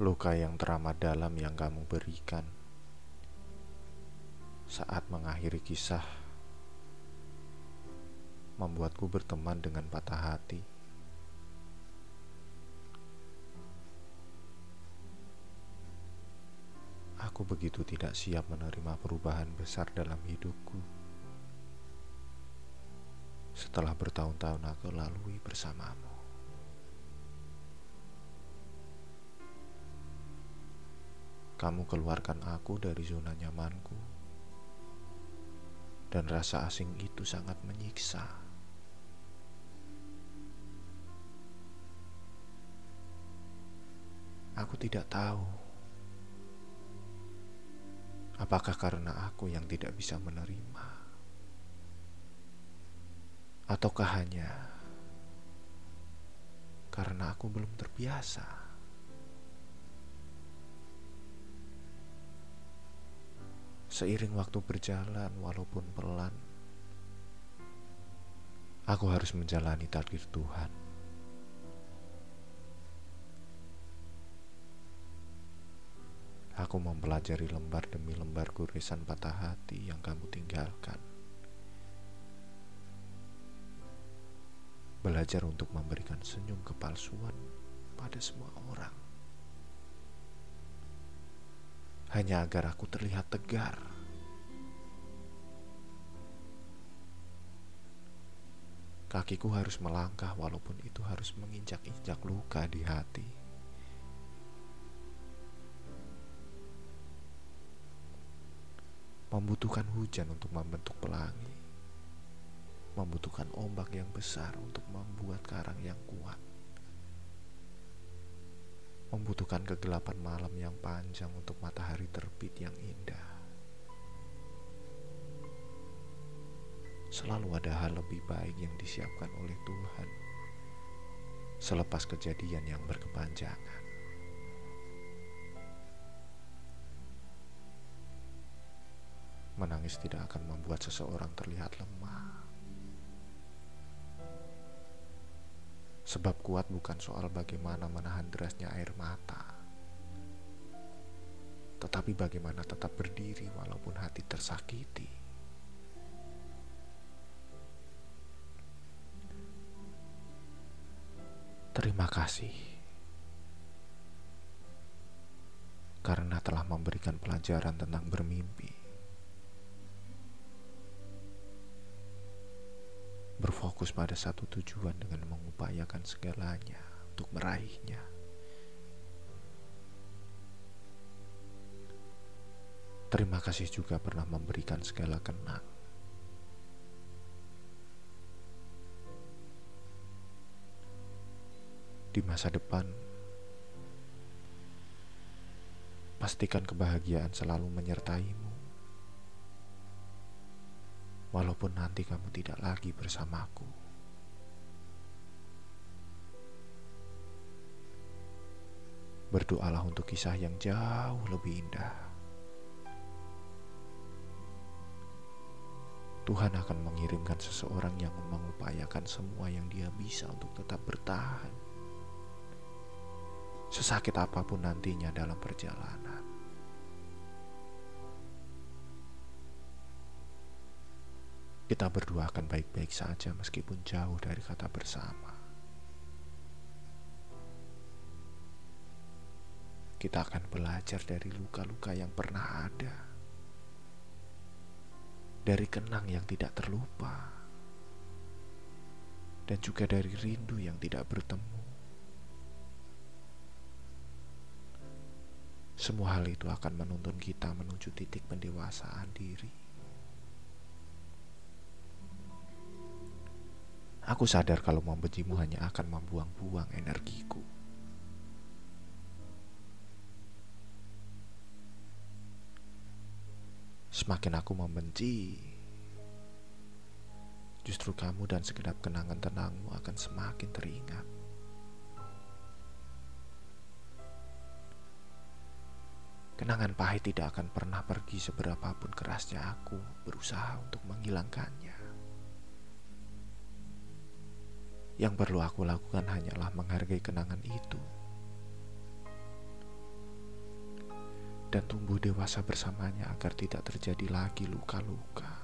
luka yang teramat dalam yang kamu berikan saat mengakhiri kisah membuatku berteman dengan patah hati. Aku begitu tidak siap menerima perubahan besar dalam hidupku. Setelah bertahun-tahun aku lalui bersamamu. Kamu keluarkan aku dari zona nyamanku. Dan rasa asing itu sangat menyiksa. Aku tidak tahu apakah karena aku yang tidak bisa menerima, ataukah hanya karena aku belum terbiasa. Seiring waktu berjalan, walaupun pelan, aku harus menjalani takdir Tuhan. Aku mempelajari lembar demi lembar gurisan patah hati yang kamu tinggalkan. Belajar untuk memberikan senyum kepalsuan pada semua orang. Hanya agar aku terlihat tegar. Kakiku harus melangkah, walaupun itu harus menginjak-injak luka di hati. Membutuhkan hujan untuk membentuk pelangi, membutuhkan ombak yang besar untuk membuat karang yang kuat membutuhkan kegelapan malam yang panjang untuk matahari terbit yang indah. Selalu ada hal lebih baik yang disiapkan oleh Tuhan selepas kejadian yang berkepanjangan. Menangis tidak akan membuat seseorang terlihat lemah. Sebab kuat bukan soal bagaimana menahan derasnya air mata, tetapi bagaimana tetap berdiri walaupun hati tersakiti. Terima kasih karena telah memberikan pelajaran tentang bermimpi. Berfokus pada satu tujuan dengan mengupayakan segalanya untuk meraihnya. Terima kasih juga pernah memberikan segala kenang. Di masa depan, pastikan kebahagiaan selalu menyertaimu walaupun nanti kamu tidak lagi bersamaku. Berdoalah untuk kisah yang jauh lebih indah. Tuhan akan mengirimkan seseorang yang mengupayakan semua yang dia bisa untuk tetap bertahan. Sesakit apa pun nantinya dalam perjalanan. Kita berdua akan baik-baik saja meskipun jauh dari kata bersama. Kita akan belajar dari luka-luka yang pernah ada. Dari kenang yang tidak terlupa. Dan juga dari rindu yang tidak bertemu. Semua hal itu akan menuntun kita menuju titik pendewasaan diri. Aku sadar kalau membencimu hanya akan membuang-buang energiku. Semakin aku membenci, justru kamu dan segenap kenangan tenangmu akan semakin teringat. Kenangan pahit tidak akan pernah pergi seberapapun kerasnya aku berusaha untuk menghilangkannya. Yang perlu aku lakukan hanyalah menghargai kenangan itu dan tumbuh dewasa bersamanya agar tidak terjadi lagi luka-luka.